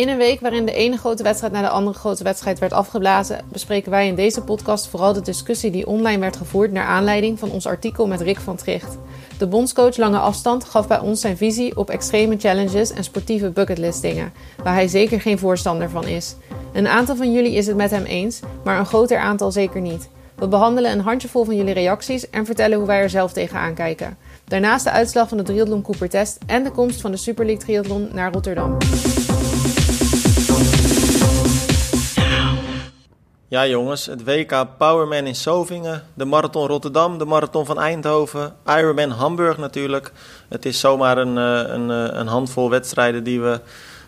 In een week waarin de ene grote wedstrijd naar de andere grote wedstrijd werd afgeblazen, bespreken wij in deze podcast vooral de discussie die online werd gevoerd naar aanleiding van ons artikel met Rick van Tricht. De bondscoach lange afstand gaf bij ons zijn visie op extreme challenges en sportieve bucketlistdingen, waar hij zeker geen voorstander van is. Een aantal van jullie is het met hem eens, maar een groter aantal zeker niet. We behandelen een handjevol van jullie reacties en vertellen hoe wij er zelf tegenaan kijken. Daarnaast de uitslag van de Triathlon Cooper Test en de komst van de Super League Triathlon naar Rotterdam. Ja jongens, het WK Powerman in Sovingen, de Marathon Rotterdam, de Marathon van Eindhoven, Ironman Hamburg natuurlijk. Het is zomaar een, eh, een, eh, een handvol wedstrijden die we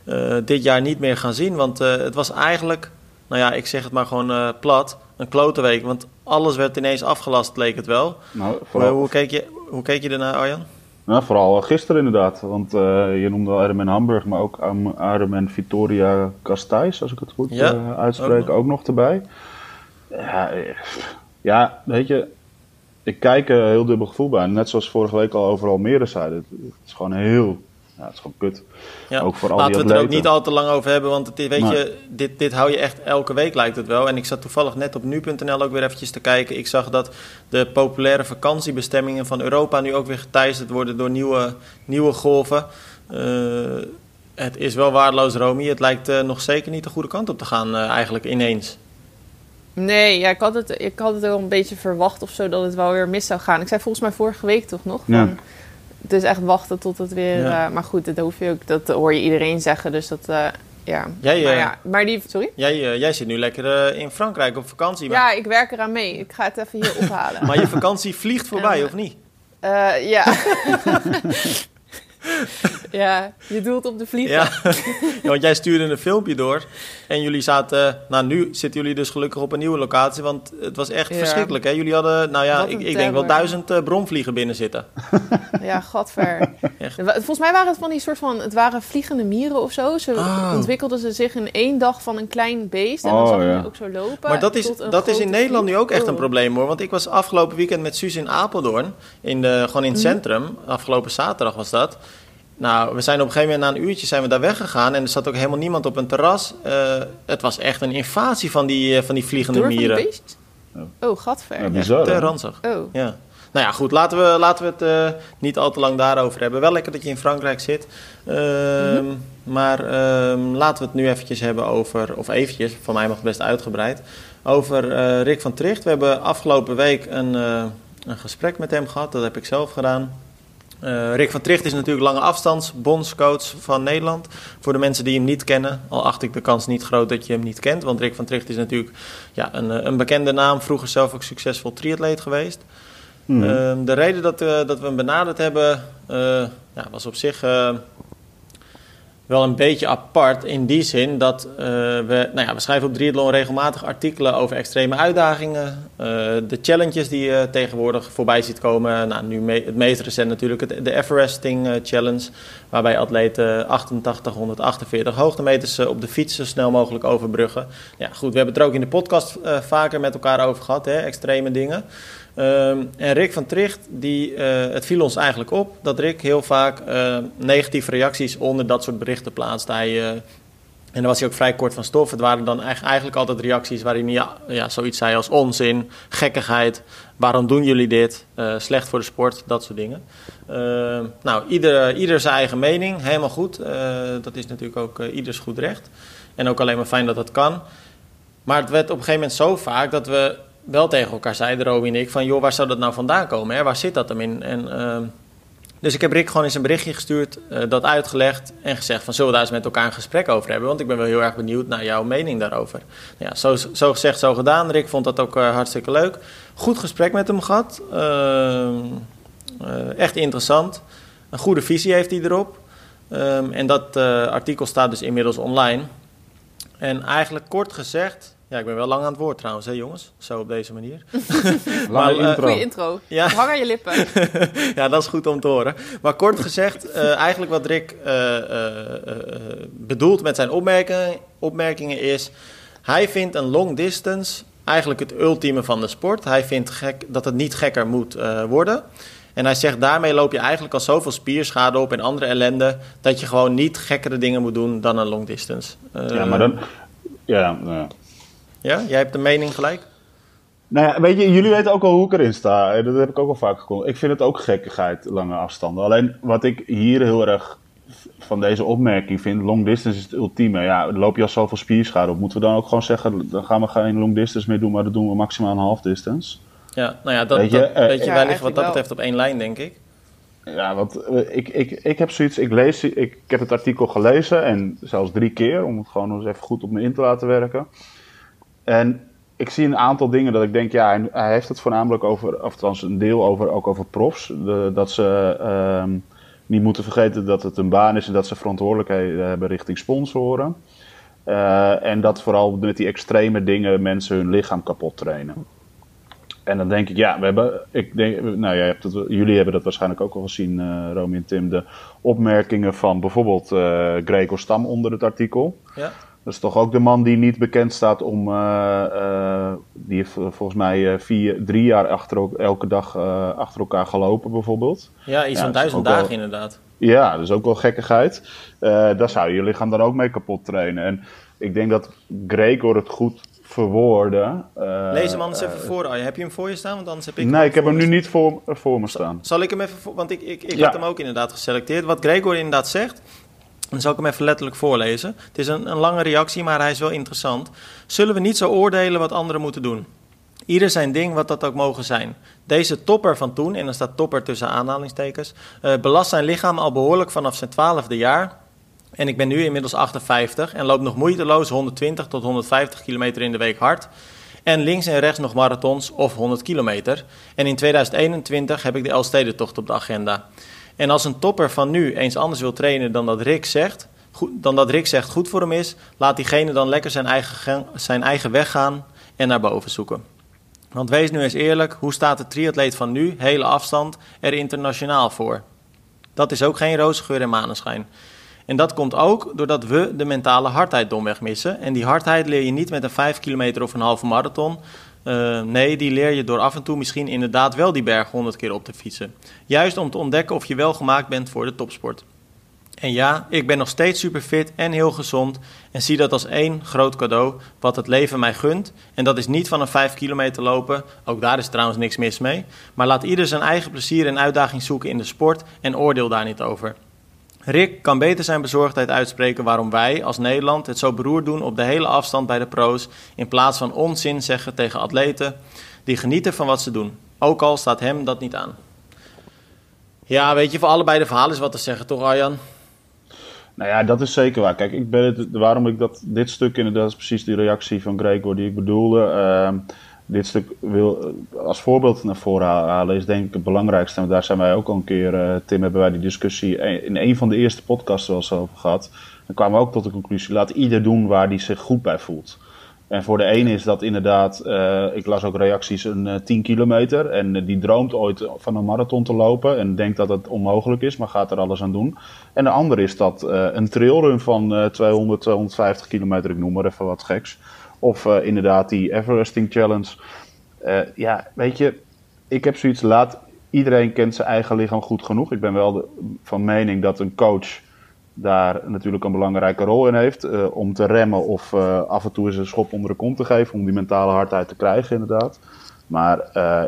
uh, dit jaar niet meer gaan zien. Want uh, het was eigenlijk, nou ja, ik zeg het maar gewoon uh, plat, een klote week. Want alles werd ineens afgelast, leek het wel. Nou, vooral... hoe, keek je, hoe keek je ernaar, Arjan? Nou, vooral gisteren inderdaad. Want je noemde Ironman Hamburg, maar ook Ironman Victoria Castijs, als ik het goed ja, uitspreek, ook nog. ook nog erbij. Ja, ja, weet je, ik kijk er heel dubbel gevoel bij. Net zoals vorige week al overal zeiden. Het is gewoon heel ja, het is gewoon kut. Ja. Ook voor al Laten we het er ook niet al te lang over hebben, want het, weet je, dit, dit hou je echt elke week lijkt het wel. En ik zat toevallig net op nu.nl ook weer eventjes te kijken. Ik zag dat de populaire vakantiebestemmingen van Europa nu ook weer geteisterd worden door nieuwe, nieuwe golven. Uh, het is wel waardeloos, Romy. Het lijkt uh, nog zeker niet de goede kant op te gaan, uh, eigenlijk ineens. Nee, ja, ik, had het, ik had het wel een beetje verwacht of zo dat het wel weer mis zou gaan. Ik zei volgens mij vorige week toch nog. Van, ja dus echt wachten tot het weer. Ja. Uh, maar goed, dat hoef je ook. Dat hoor je iedereen zeggen. Dus dat. Uh, ja. Jij, maar, uh, ja. maar die. Sorry? Jij, jij zit nu lekker in Frankrijk op vakantie. Maar... Ja, ik werk eraan mee. Ik ga het even hier ophalen. maar je vakantie vliegt voorbij, of niet? ja. ja, je doelt op de vlieger. Ja. ja. want jij stuurde een filmpje door. En jullie zaten... Nou, nu zitten jullie dus gelukkig op een nieuwe locatie. Want het was echt verschrikkelijk. Hè? Jullie hadden, nou ja, ik, ik, denk wel duizend uh, bromvliegen binnen zitten. ja, gadver. Echt. Volgens mij waren het van die soort van... Het waren vliegende mieren of zo. Ze oh. ontwikkelden ze zich in één dag van een klein beest. En dan oh, zag ja. ook zo lopen. Maar dat is, dat is in Nederland nu ook echt een probleem hoor. Want ik was afgelopen weekend met Suus in Apeldoorn. In de, gewoon in het mhm. centrum. Afgelopen zaterdag was dat. Nou, we zijn op een gegeven moment na een uurtje zijn we daar weggegaan en er zat ook helemaal niemand op een terras. Uh, het was echt een invasie van die, uh, van die vliegende Door mieren. Van die oh. oh, gadver. Ja, bizar, te ranzig. Oh. Ja. Nou ja, goed, laten we, laten we het uh, niet al te lang daarover hebben. Wel lekker dat je in Frankrijk zit. Uh, mm -hmm. Maar uh, laten we het nu eventjes hebben over, of eventjes, van mij mag het best uitgebreid, over Rick van Tricht. We hebben afgelopen week een, een gesprek met hem gehad, dat heb ik zelf gedaan. Uh, Rick van Tricht is natuurlijk lange afstands bondscoach van Nederland. Voor de mensen die hem niet kennen, al acht ik de kans niet groot dat je hem niet kent. Want Rick van Tricht is natuurlijk ja, een, eh, een bekende naam, vroeger zelf ook succesvol triatleet geweest. Mm. Uh, de reden dat, uh, dat we hem benaderd hebben, ja, was op zich wel een beetje apart in die zin dat uh, we, nou ja, we schrijven op Triathlon regelmatig artikelen over extreme uitdagingen. Uh, de challenges die je tegenwoordig voorbij ziet komen. Nou, nu het meest recent natuurlijk de Everesting uh, Challenge. Waarbij atleten 88, 148 hoogtemeters op de fiets zo snel mogelijk overbruggen. Ja, goed, we hebben het er ook in de podcast vaker met elkaar over gehad, hè, extreme dingen. Um, en Rick van Tricht, die, uh, het viel ons eigenlijk op dat Rick heel vaak uh, negatieve reacties onder dat soort berichten plaatst. Hij, uh, en dan was hij ook vrij kort van stof. Het waren dan eigenlijk altijd reacties waarin hij ja, ja, zoiets zei als onzin, gekkigheid, waarom doen jullie dit, slecht voor de sport, dat soort dingen. Ehm, nou, ieder, ieder zijn eigen mening, helemaal goed. dat is natuurlijk ook ieders goed recht. En ook alleen maar fijn dat dat kan. Maar het werd op een gegeven moment zo vaak dat we wel tegen elkaar zeiden, Roby en ik, van joh, waar zou dat nou vandaan komen? Hè? Waar zit dat hem in? En, uh, dus ik heb Rick gewoon eens een berichtje gestuurd, uh, dat uitgelegd en gezegd van zullen we daar eens met elkaar een gesprek over hebben? Want ik ben wel heel erg benieuwd naar jouw mening daarover. Ja, zo, zo gezegd, zo gedaan. Rick vond dat ook uh, hartstikke leuk. Goed gesprek met hem gehad. Ehm, eh, echt interessant. Een goede visie heeft hij erop. Um, en dat artikel staat dus inmiddels online. En eigenlijk kort gezegd ja, ik ben wel lang aan het woord trouwens, hè jongens? Zo op deze manier. maar, uh, Goeie intro. Ja. Hang aan je lippen. ja, dat is goed om te horen. Maar kort gezegd, uh, eigenlijk wat Rick uh, bedoelt met zijn opmerkingen, opmerkingen is... Hij vindt een long distance eigenlijk het ultieme van de sport. Hij vindt gek, dat het niet gekker moet worden. En hij zegt, daarmee loop je eigenlijk al zoveel spierschade op en andere ellende... dat je gewoon niet gekkere dingen moet doen dan een long distance. ja, maar dan... Ja, ja. Ja, jij hebt de mening gelijk? Nou ja, weet je, jullie weten ook al hoe ik erin sta. Dat heb ik ook al vaak gekomen. Ik vind het ook gekkigheid, lange afstanden. Alleen wat ik hier heel erg van deze opmerking vind, long distance is het ultieme. Ja, loop je al zoveel spierschade op. Moeten we dan ook gewoon zeggen, dan gaan we geen long distance meer doen, maar dan doen we maximaal een half distance. Ja, nou ja, dat, weet je, dat, uh, weet je wij liggen wat dat betreft op één lijn, denk ik. Ja, want ik, ik, ik heb zoiets, ik, lees, ik, ik heb het artikel gelezen en zelfs drie keer, om het gewoon eens even goed op me in te laten werken. En ik zie een aantal dingen dat ik denk, ja, hij, heeft het voornamelijk over, of althans een deel over, ook over profs. Dat ze uh, niet moeten vergeten dat het een baan is en dat ze verantwoordelijkheden hebben richting sponsoren. Uh, en dat vooral met die extreme dingen mensen hun lichaam kapot trainen. En dan denk ik, ja, we hebben, ik denk, nou, jij jullie hebben dat waarschijnlijk ook al gezien, uh, Romy en Tim, de opmerkingen van bijvoorbeeld uh, Gregor Stam onder het artikel. Ja. Dat is toch ook de man die niet bekend staat om. Uh, uh, die heeft volgens mij vier, drie jaar achter, elke dag achter elkaar gelopen, bijvoorbeeld. Ja, iets van duizend dagen wel, inderdaad. Ja, dat is ook wel gekkigheid. daar zou je je lichaam dan ook mee kapot trainen. En ik denk dat Gregor het goed verwoorden. Lees hem anders even voor. Oh, heb je hem voor je staan? Want anders heb ik nee, ik heb hem nu niet voor, voor me staan. Zal ik hem even voor, Want ik, ik, ik ja. had hem ook inderdaad geselecteerd. Wat Gregor inderdaad zegt. Dan zal ik hem even letterlijk voorlezen. Het is een, een lange reactie, maar hij is wel interessant. Zullen we niet zo oordelen wat anderen moeten doen? Ieder zijn ding, wat dat ook mogen zijn. Deze topper van toen, en dan staat topper tussen aanhalingstekens, uh, belast zijn lichaam al behoorlijk vanaf zijn twaalfde jaar. En ik ben nu inmiddels 58 en loop nog moeiteloos 120 tot 150 kilometer in de week hard. En links en rechts nog marathons of 100 kilometer. En in 2021 heb ik de Elfstedentocht op de agenda. En als een topper van nu eens anders wil trainen dan dat Rick zegt, goed, dan dat Rick zegt goed voor hem is, laat diegene dan lekker zijn eigen, zijn eigen weg gaan en naar boven zoeken. Want wees nu eens eerlijk, hoe staat de triatleet van nu, hele afstand, er internationaal voor? Dat is ook geen roze geur en maneschijn. En dat komt ook doordat we de mentale hardheid domweg missen. En die hardheid leer je niet met een 5 kilometer of een halve marathon. Uh, nee, die leer je door af en toe misschien inderdaad wel die berg 100 keer op te fietsen. Juist om te ontdekken of je wel gemaakt bent voor de topsport. En ja, ik ben nog steeds super fit en heel gezond en zie dat als één groot cadeau wat het leven mij gunt. En dat is niet van een 5 kilometer lopen, ook daar is trouwens niks mis mee. Maar laat ieder zijn eigen plezier en uitdaging zoeken in de sport en oordeel daar niet over. Rick kan beter zijn bezorgdheid uitspreken waarom wij als Nederland het zo beroerd doen op de hele afstand bij de pro's, in plaats van onzin zeggen tegen atleten die genieten van wat ze doen. Ook al staat hem dat niet aan. Ja, weet je, voor allebei de verhalen is wat te zeggen, toch Arjan? Nou ja, dat is zeker waar. Kijk, ik ben het, waarom ik dat, dit stuk inderdaad is precies die reactie van Gregor die ik bedoelde. Uh, dit stuk wil als voorbeeld naar voren halen, is denk ik het belangrijkste. Daar zijn wij ook al een keer, uh, Tim, hebben wij die discussie in een van de eerste podcasts wel eens over gehad. Dan kwamen we ook tot de conclusie: laat ieder doen waar hij zich goed bij voelt. En voor de ene is dat inderdaad, uh, ik las ook reacties, een uh, 10 kilometer. En die droomt ooit van een marathon te lopen en denkt dat het onmogelijk is, maar gaat er alles aan doen. En de andere is dat een trailrun van 200, 250 kilometer, ik noem maar even wat geks. Of uh, inderdaad die Everesting Challenge. Uh, ja, weet je, ik heb zoiets laat. Iedereen kent zijn eigen lichaam goed genoeg. Ik ben wel van mening dat een coach daar natuurlijk een belangrijke rol in heeft. Uh, om te remmen of af en toe eens een schop onder de kont te geven. Om die mentale hardheid te krijgen, inderdaad. Maar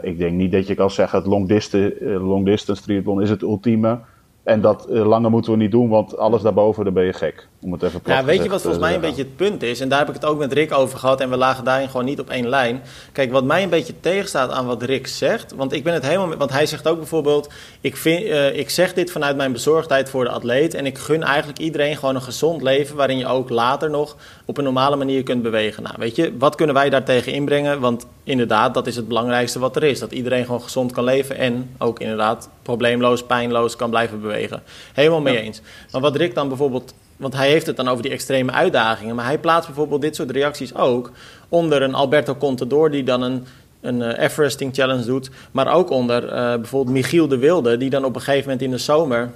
ik denk niet dat je kan zeggen: het long distance, long distance triathlon is het ultieme. En dat langer moeten we niet doen, want alles daarboven, dan ben je gek. Om het even Ja, weet je wat volgens mij een beetje het punt is? En daar heb ik het ook met Rick over gehad. En we lagen daarin gewoon niet op één lijn. Kijk, wat mij een beetje tegenstaat aan wat Rick zegt. Want ik ben het helemaal. Want hij zegt ook bijvoorbeeld. Ik, vind, uh, ik zeg dit vanuit mijn bezorgdheid voor de atleet. En ik gun eigenlijk iedereen gewoon een gezond leven. Waarin je ook later nog op een normale manier kunt bewegen. Nou, weet je, wat kunnen wij daartegen inbrengen? Want inderdaad, dat is het belangrijkste wat er is. Dat iedereen gewoon gezond kan leven. En ook inderdaad probleemloos, pijnloos kan blijven bewegen. Helemaal mee eens. Maar wat Rick dan bijvoorbeeld want hij heeft het dan over die extreme uitdagingen. Maar hij plaatst bijvoorbeeld dit soort reacties ook onder een Alberto Contador die dan een, een uh, Everesting Challenge doet. Maar ook onder uh, bijvoorbeeld Michiel de Wilde die dan op een gegeven moment in de zomer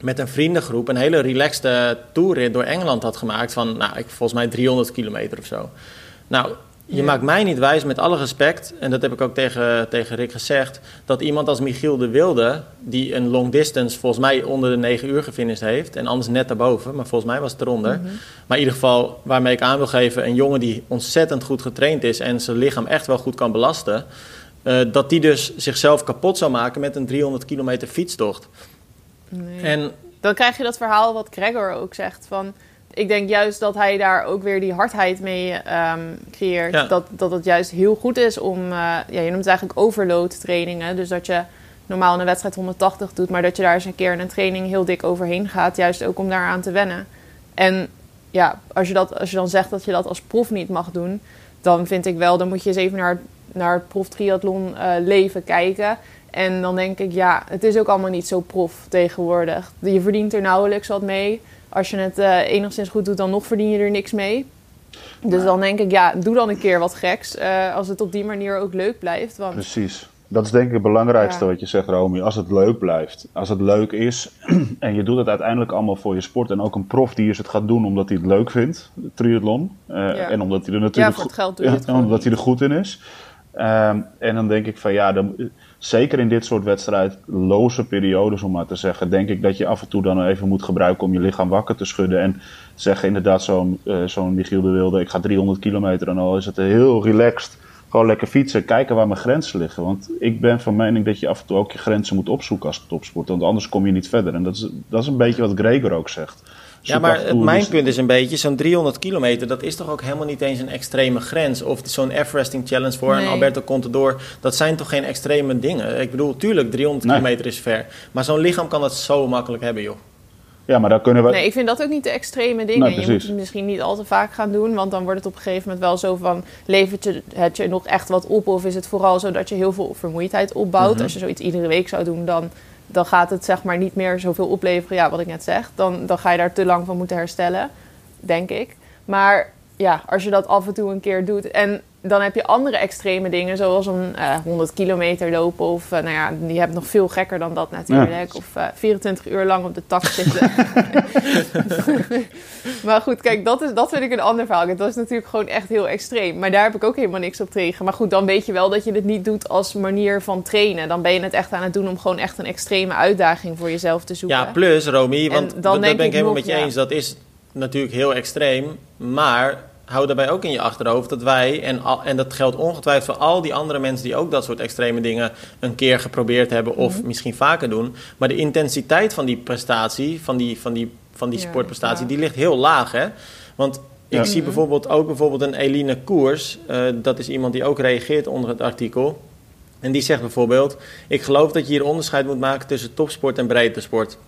met een vriendengroep een hele relaxte toerrit door Engeland had gemaakt van, nou, ik, volgens mij 300 kilometer of zo. Nou, je maakt mij niet wijs, met alle respect, en dat heb ik ook tegen, tegen Rick gezegd, dat iemand als Michiel de Wilde, die een long distance volgens mij onder de 9 uur gefinished heeft, en anders net daarboven, maar volgens mij was het eronder. Mhm. Maar in ieder geval, waarmee ik aan wil geven, een jongen die ontzettend goed getraind is en zijn lichaam echt wel goed kan belasten, uh, dat die dus zichzelf kapot zou maken met een 300 kilometer fietstocht. Nee. En, Dan krijg je dat verhaal wat Gregor ook zegt van ik denk juist dat hij daar ook weer die hardheid mee um, creëert. Dat, dat het juist heel goed is om, uh, ja, je noemt het eigenlijk overload trainingen. Dus dat je normaal een wedstrijd 180 doet, maar dat je daar eens een keer in een training heel dik overheen gaat. Juist ook om daaraan te wennen. En ja, als je, dat, als je dan zegt dat je dat als prof niet mag doen, dan vind ik wel, dan moet je eens even naar, naar het prof triathlon uh, leven kijken. En dan denk ik, ja, het is ook allemaal niet zo prof tegenwoordig. Je verdient er nauwelijks wat mee als je het uh, enigszins goed doet, dan nog verdien je er niks mee. Dus dan denk ik, ja, doe dan een keer wat geks. Uh, als het op die manier ook leuk blijft. Want... Precies. Dat is denk ik het belangrijkste wat je zegt, Romy. Als het leuk blijft. Als het leuk is en je doet het uiteindelijk allemaal voor je sport. En ook een prof die is het gaat doen omdat hij het leuk vindt, triathlon. Uh, En omdat hij er natuurlijk ja, voor het geld omdat hij er goed in is. Um, en dan denk ik van ja, dan, zeker in dit soort wedstrijdloze periodes, om maar te zeggen, denk ik dat je af en toe dan even moet gebruiken om je lichaam wakker te schudden. En zeggen inderdaad zo'n uh, Michiel de Wilde, ik ga 300 kilometer en al is het heel relaxed. Gewoon lekker fietsen, kijken waar mijn grenzen liggen. Want ik ben van mening dat je af en toe ook je grenzen moet opzoeken als topsport. Want anders kom je niet verder. En dat is, dat is een beetje wat Gregor ook zegt. Ja, maar mijn punt is een beetje, zo'n 300 kilometer, dat is toch ook helemaal niet eens een extreme grens. Of zo'n Everesting Challenge voor een Alberto Contador, dat zijn toch geen extreme dingen. Ik bedoel, tuurlijk, 300 kilometer is ver. Maar zo'n lichaam kan dat zo makkelijk hebben, joh. Ja, maar dan kunnen we... Nee, ik vind dat ook niet de extreme dingen. je moet het misschien niet al te vaak gaan doen, want dan wordt het op een gegeven moment wel zo van... levert je het je nog echt wat op of is het vooral zo dat je heel veel vermoeidheid opbouwt? Mhm. Als je zoiets iedere week zou doen, dan dan gaat het zeg maar niet meer zoveel opleveren. Ja, wat ik net zeg. Dan, dan ga je daar te lang van moeten herstellen, denk ik. Maar ja, als je dat af en toe een keer doet. En dan heb je andere extreme dingen, zoals een uh, 100 kilometer lopen. Of uh, nou ja, die hebt nog veel gekker dan dat natuurlijk. Of uh, eh, 24 uur lang op de tak zitten. maar goed, kijk, dat, is, dat vind ik een ander verhaal. Dat is natuurlijk gewoon echt heel extreem. Maar daar heb ik ook helemaal niks op tegen. Maar goed, dan weet je wel dat je het niet doet als manier van trainen. Dan ben je het echt aan het doen om gewoon echt een extreme uitdaging voor jezelf te zoeken. Ja, plus Romy, want dat, ben ik helemaal met je eens. Dat is natuurlijk heel extreem. Maar hou daarbij ook in je achterhoofd dat wij, en, en dat geldt ongetwijfeld voor al die andere mensen die ook dat soort extreme dingen een keer geprobeerd hebben of mhm. misschien vaker doen. Maar de intensiteit van die prestatie, van die, van die, van die sportprestatie, die ligt heel laag. Hè? Want ik zie bijvoorbeeld ook bijvoorbeeld een Eline Koers, uh, dat is iemand die ook reageert onder het artikel. En die zegt bijvoorbeeld: Ik geloof dat je hier onderscheid moet maken tussen topsport en breedte sport.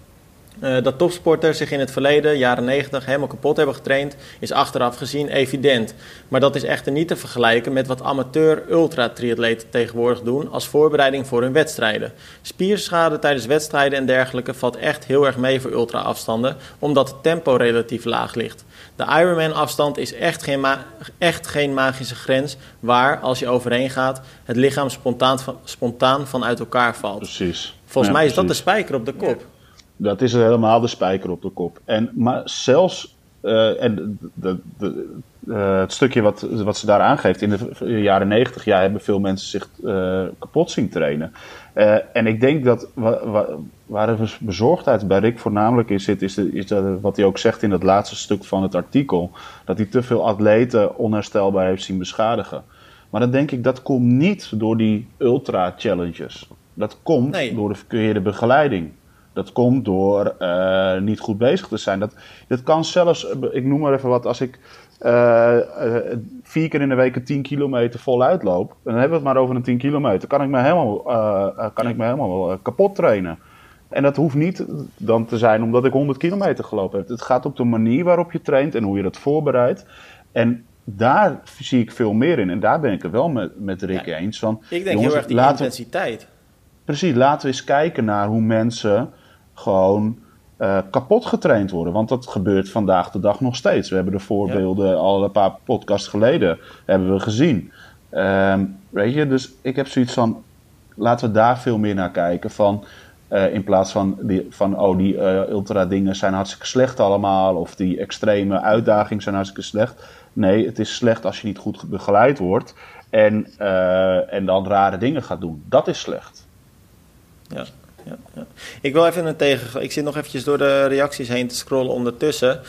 Uh, dat topsporters zich in het verleden, jaren 90, helemaal kapot hebben getraind, is achteraf gezien evident. Maar dat is echter niet te vergelijken met wat amateur-ultra-triatleten tegenwoordig doen als voorbereiding voor hun wedstrijden. Spierschade tijdens wedstrijden en dergelijke valt echt heel erg mee voor ultra-afstanden, omdat het tempo relatief laag ligt. De Ironman-afstand is echt geen, echt geen magische grens waar, als je overheen gaat, het lichaam spontaan, van, spontaan vanuit elkaar valt. Precies. Volgens mij is dat de spijker op de kop. Dat is helemaal de spijker op de kop. En, maar zelfs, uh, en de, de, uh, het stukje wat, wat ze daar aangeeft, in de jaren negentig jaar hebben veel mensen zich uh, kapot zien trainen. en ik denk dat wa, wa, waar de bezorgdheid bij Rick voornamelijk in zit, is, de, is dat, wat hij ook zegt in het laatste stuk van het artikel, dat hij te veel atleten onherstelbaar heeft zien beschadigen. Maar dan denk ik, dat komt niet door die ultra-challenges. Dat komt door de verkeerde begeleiding. Dat komt door uh, niet goed bezig te zijn. Dat, dat kan zelfs, ik noem maar even wat, als ik uh, vier keer in de week een 10 kilometer voluit loop, dan hebben we het maar over een 10 kilometer, kan ik me helemaal, kan ik me helemaal kapot trainen. En dat hoeft niet dan te zijn omdat ik 100 kilometer gelopen heb. Het gaat op de manier waarop je traint en hoe je dat voorbereidt. En daar zie ik veel meer in. En daar ben ik het wel met, met Rick eens. Van, ik denk heel erg die intensiteit. precies, laten we eens kijken naar hoe mensen gewoon uh, kapot getraind worden. Want dat gebeurt vandaag de dag nog steeds. We hebben de voorbeelden al een paar podcasts geleden hebben we gezien. Um, weet je, dus ik heb zoiets van, laten we daar veel meer naar kijken. Van, Uh, in plaats van, die, van oh, die uh, ultra-dingen zijn hartstikke slecht allemaal. Of die extreme uitdagingen zijn hartstikke slecht. Nee, het is slecht als je niet goed begeleid wordt. En, en dan rare dingen gaat doen. Dat is slecht. Ja, ja. Ik wil even een tegen. Ik zit nog eventjes door de reacties heen te scrollen ondertussen.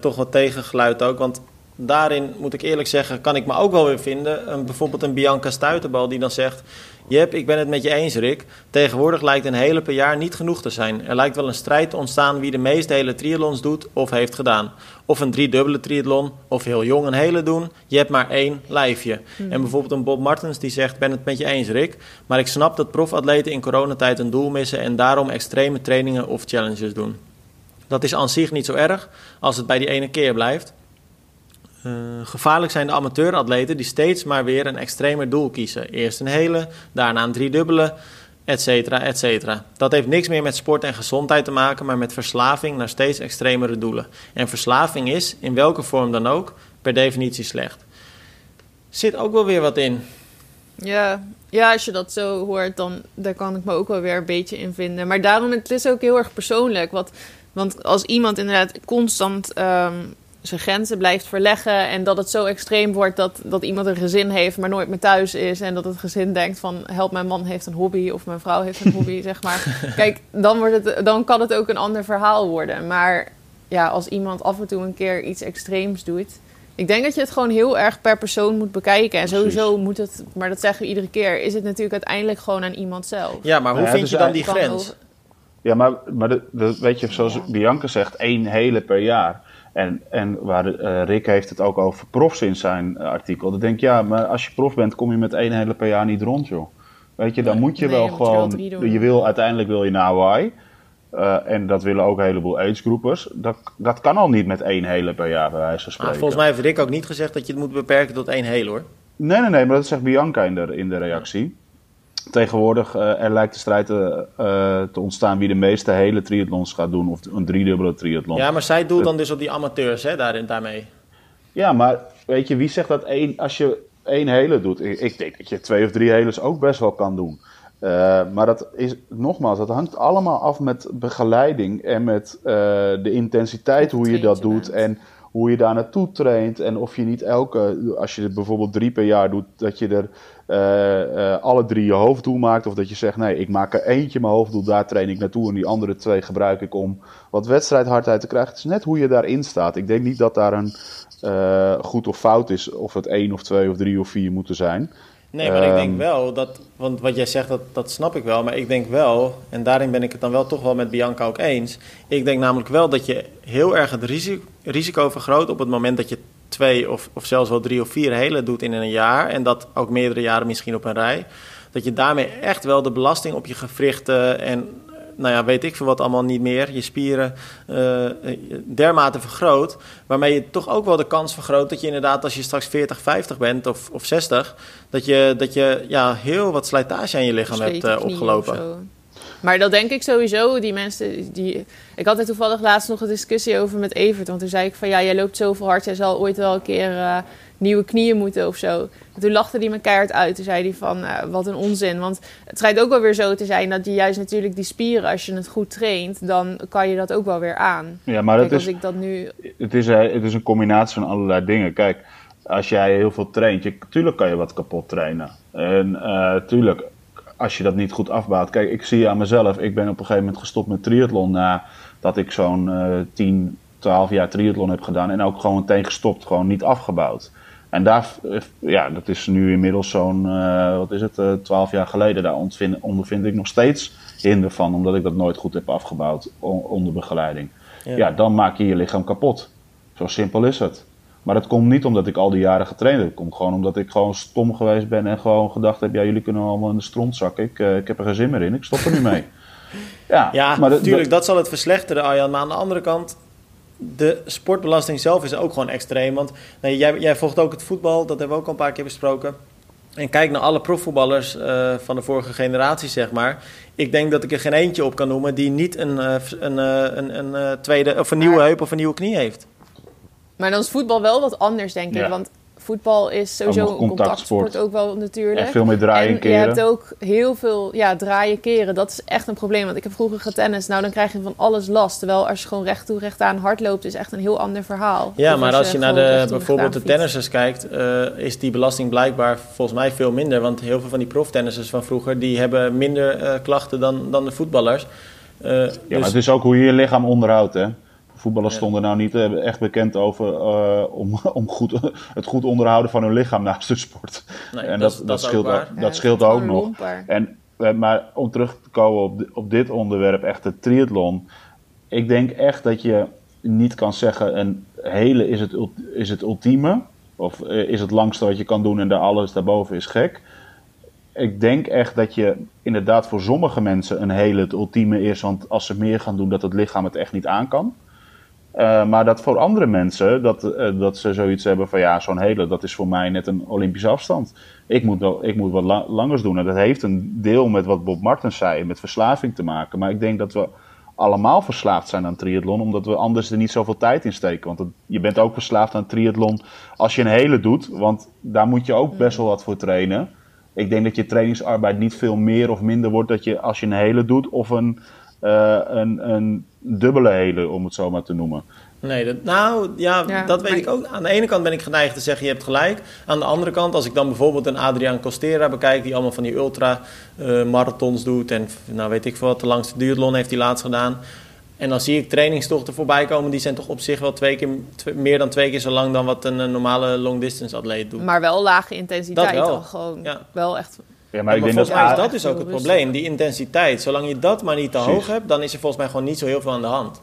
toch wat tegengeluid ook. Want daarin moet ik eerlijk zeggen, kan ik me ook wel weer vinden. Een, bijvoorbeeld een Bianca Stuiterbal die dan zegt. Jep, ik ben het met je eens, Rick. Tegenwoordig lijkt een hele per jaar niet genoeg te zijn. Er lijkt wel een strijd te ontstaan wie de meeste hele triathlons doet of heeft gedaan. Of een driedubbele triathlon, of heel jong een hele doen. Je hebt maar één lijfje. Hmm. En bijvoorbeeld een Bob Martens die zegt, ben het met je eens, Rick. Maar ik snap dat profatleten in coronatijd een doel missen... en daarom extreme trainingen of challenges doen. Dat is aan zich niet zo erg als het bij die ene keer blijft. Uh, gevaarlijk zijn de amateuratleten die steeds maar weer een extremer doel kiezen. Eerst een hele, daarna een driedubbele, etcetera, etcetera. Dat heeft niks meer met sport en gezondheid te maken, maar met verslaving naar steeds extremere doelen. En verslaving is, in welke vorm dan ook, per definitie slecht. Zit ook wel weer wat in. Ja, ja, als je dat zo hoort, dan daar kan ik me ook wel weer een beetje in vinden. Maar daarom, het is ook heel erg persoonlijk. Want, want als iemand inderdaad constant um, zijn grenzen blijft verleggen. En dat het zo extreem wordt dat, dat iemand een gezin heeft, maar nooit meer thuis is. En dat het gezin denkt van help, mijn man heeft een hobby of mijn vrouw heeft een hobby, zeg maar. Kijk, dan, wordt het, dan kan het ook een ander verhaal worden. Maar ja, als iemand af en toe een keer iets extreems doet. Ik denk dat je het gewoon heel erg per persoon moet bekijken. En sowieso moet het, maar dat zeggen we iedere keer, is het natuurlijk uiteindelijk gewoon aan iemand zelf. Ja, maar hoe vind je dan die grens? Ja, maar, maar de, weet je, zoals Bianca zegt, één hele per jaar. En, en waar uh, Rick heeft het ook over profs in zijn uh, artikel. Dan denk ik, ja, maar als je prof bent, kom je met één hele per jaar niet rond, joh. Weet je, dan moet je wel gewoon. Je, je, wil uiteindelijk wil je naar Hawaii. Uh, en dat willen ook een heleboel aidsgroepers. Dat, dat kan al niet met één hele per jaar, bij wijze van spreken. Maar volgens mij heeft Rick ook niet gezegd dat je het moet beperken tot één hele, hoor. Nee, nee, nee, maar dat zegt Bianca in de, in de reactie tegenwoordig uh, er lijkt de strijd te, uh, te, ontstaan wie de meeste hele triathlons gaat doen. Of een driedubbele triathlon. Ja, maar zij doet dan dus op die amateurs hè, daarin, daarmee. Ja, maar weet je, wie zegt dat één, als je één hele doet? Ik, ik denk dat je twee of drie heles ook best wel kan doen. Uh, maar dat is, nogmaals, dat hangt allemaal af met begeleiding en met de intensiteit, hoe je dat doet. En hoe je daar naartoe traint. En of je niet elke, als je het bijvoorbeeld drie per jaar doet, dat je er uh, uh, alle drie je hoofddoel maakt. Of dat je zegt, nee, ik maak er eentje mijn hoofddoel, daar train ik naartoe. En die andere twee gebruik ik om wat wedstrijdhardheid te krijgen. Het is net hoe je daarin staat. Ik denk niet dat daar een uh, goed of fout is. Of het één of twee of drie of vier moeten zijn. Nee, maar ik denk ehm, wel dat, want wat jij zegt, dat, dat snap ik wel. Maar ik denk wel, en daarin ben ik het dan wel toch wel met Bianca ook eens. Ik denk namelijk wel dat je heel erg het risico, risico vergroot op het moment dat je twee of, of zelfs wel drie of vier hele doet in een jaar. En dat ook meerdere jaren misschien op een rij. Dat je daarmee echt wel de belasting op je gewrichten en nou ja, weet ik veel wat allemaal niet meer, je spieren uh, dermate vergroot. Waarmee je toch ook wel de kans vergroot dat je inderdaad, als je straks 40, 50 bent of, of 60, dat je, dat je ja, heel wat slijtage aan je lichaam hebt uh, opgelopen. Maar dat denk ik sowieso. Die mensen die. Ik had er toevallig laatst nog een discussie over met Evert. Want toen zei ik van ja, jij loopt zoveel hard. Jij zal ooit wel een keer uh, nieuwe knieën moeten of zo. En toen lachte hij me keihard uit. Toen zei hij van uh, wat een onzin. Want het schijnt ook wel weer zo te zijn dat je juist natuurlijk die spieren, als je het goed traint, dan kan je dat ook wel weer aan. Ja, maar Kijk, dat is, ik dat nu... het, is, eh, het is een combinatie van allerlei dingen. Kijk, als jij heel veel traint, je, tuurlijk kan je wat kapot trainen. En tuurlijk, als je dat niet goed afbouwt. Kijk, ik zie aan mezelf, ik ben op een gegeven moment gestopt met triathlon nadat ik zo'n uh, 10, 12 jaar triathlon heb gedaan. En ook gewoon meteen gestopt, gewoon niet afgebouwd. En daar, eh, ja, dat is nu inmiddels zo'n, uh, wat is het, uh, 12 jaar geleden. Daar ondervind, ondervind ik nog steeds hinder van, omdat ik dat nooit goed heb afgebouwd onder begeleiding. Ja. ja, dan maak je je lichaam kapot. Zo simpel is het. Maar dat komt niet omdat ik al die jaren getraind heb. Het komt gewoon omdat ik gewoon stom geweest ben en gewoon gedacht heb: ja, jullie kunnen allemaal in de stront zakken. Ik, uh, ik heb er geen zin meer in. Ik stop er nu mee. Ja, ja maar natuurlijk, dat zal het verslechteren, Arjan. Maar aan de andere kant, de sportbelasting zelf is ook gewoon extreem. Want nee, jij, jij volgt ook het voetbal, dat hebben we ook al een paar keer besproken. En kijk naar alle profvoetballers uh, van de vorige generatie, zeg maar. Ik denk dat ik er geen eentje op kan noemen die niet een, uh, een, een, een, een tweede of een nieuwe heup of een nieuwe knie heeft. Maar dan is voetbal wel wat anders, denk ik. Want voetbal is sowieso een contactsport ook wel natuurlijk. En veel meer draaien en keren. je hebt ook heel veel ja, draaien keren. Dat is echt een probleem. Want ik heb vroeger getennis. Nou, dan krijg je van alles last. Terwijl als je gewoon recht toe recht aan hard loopt, is echt een heel ander verhaal. Ja, maar als je, naar de, bijvoorbeeld de tennissers kijkt, uh, is die belasting blijkbaar volgens mij veel minder. Want heel veel van die proftennissers van vroeger, die hebben minder uh, klachten dan, dan de voetballers. Uh, ja, dus... maar het is ook hoe je je lichaam onderhoudt, hè? Voetballers stonden nou niet eh, echt bekend over uh, om, om goed, het goed onderhouden van hun lichaam naast de sport. Nee, en dat, dat, dat, scheelt, ook, dat scheelt ook nog. En, eh, maar om terug te komen op, op dit onderwerp, echt het triathlon. Ik denk echt dat je niet kan zeggen een hele is het, is het ultieme. Of is het langste wat je kan doen en daar alles daarboven is gek. Ik denk echt dat je inderdaad voor sommige mensen een hele het ultieme is. Want als ze meer gaan doen, dat het lichaam het echt niet aan kan. Uh, maar dat voor andere mensen, dat, uh, dat ze zoiets hebben van ja, zo'n hele, dat is voor mij net een Olympische afstand. Ik moet, wel, ik moet wat la langers doen. En dat heeft een deel met wat Bob Martens zei, met verslaving te maken. Maar ik denk dat we allemaal verslaafd zijn aan triathlon, omdat we anders er niet zoveel tijd in steken. Want het, je bent ook verslaafd aan triathlon als je een hele doet, want daar moet je ook best wel wat voor trainen. Ik denk dat je trainingsarbeid niet veel meer of minder wordt dat je als je een hele doet of een een, een dubbele hele, om het zo maar te noemen. Nee, dat, nou ja, dat weet ik ook. Aan de ene kant ben ik geneigd te zeggen, je hebt gelijk. Aan de andere kant, als ik dan bijvoorbeeld een Adriaan Costera bekijk... die allemaal van die ultra-marathons uh, doet... en nou weet ik veel wat, de langste duathlon heeft hij laatst gedaan... En dan zie ik trainingstochten voorbij komen. Die zijn toch op zich wel twee keer, meer dan twee keer zo lang dan wat een, normale long distance atleet doet. Maar wel lage intensiteit. Dat wel. gewoon ja. wel echt ja, maar, ik denk dat, mij is dat is ook het probleem. Die intensiteit. Zolang je dat maar niet te hoog hebt, dan is er volgens mij gewoon niet zo heel veel aan de hand.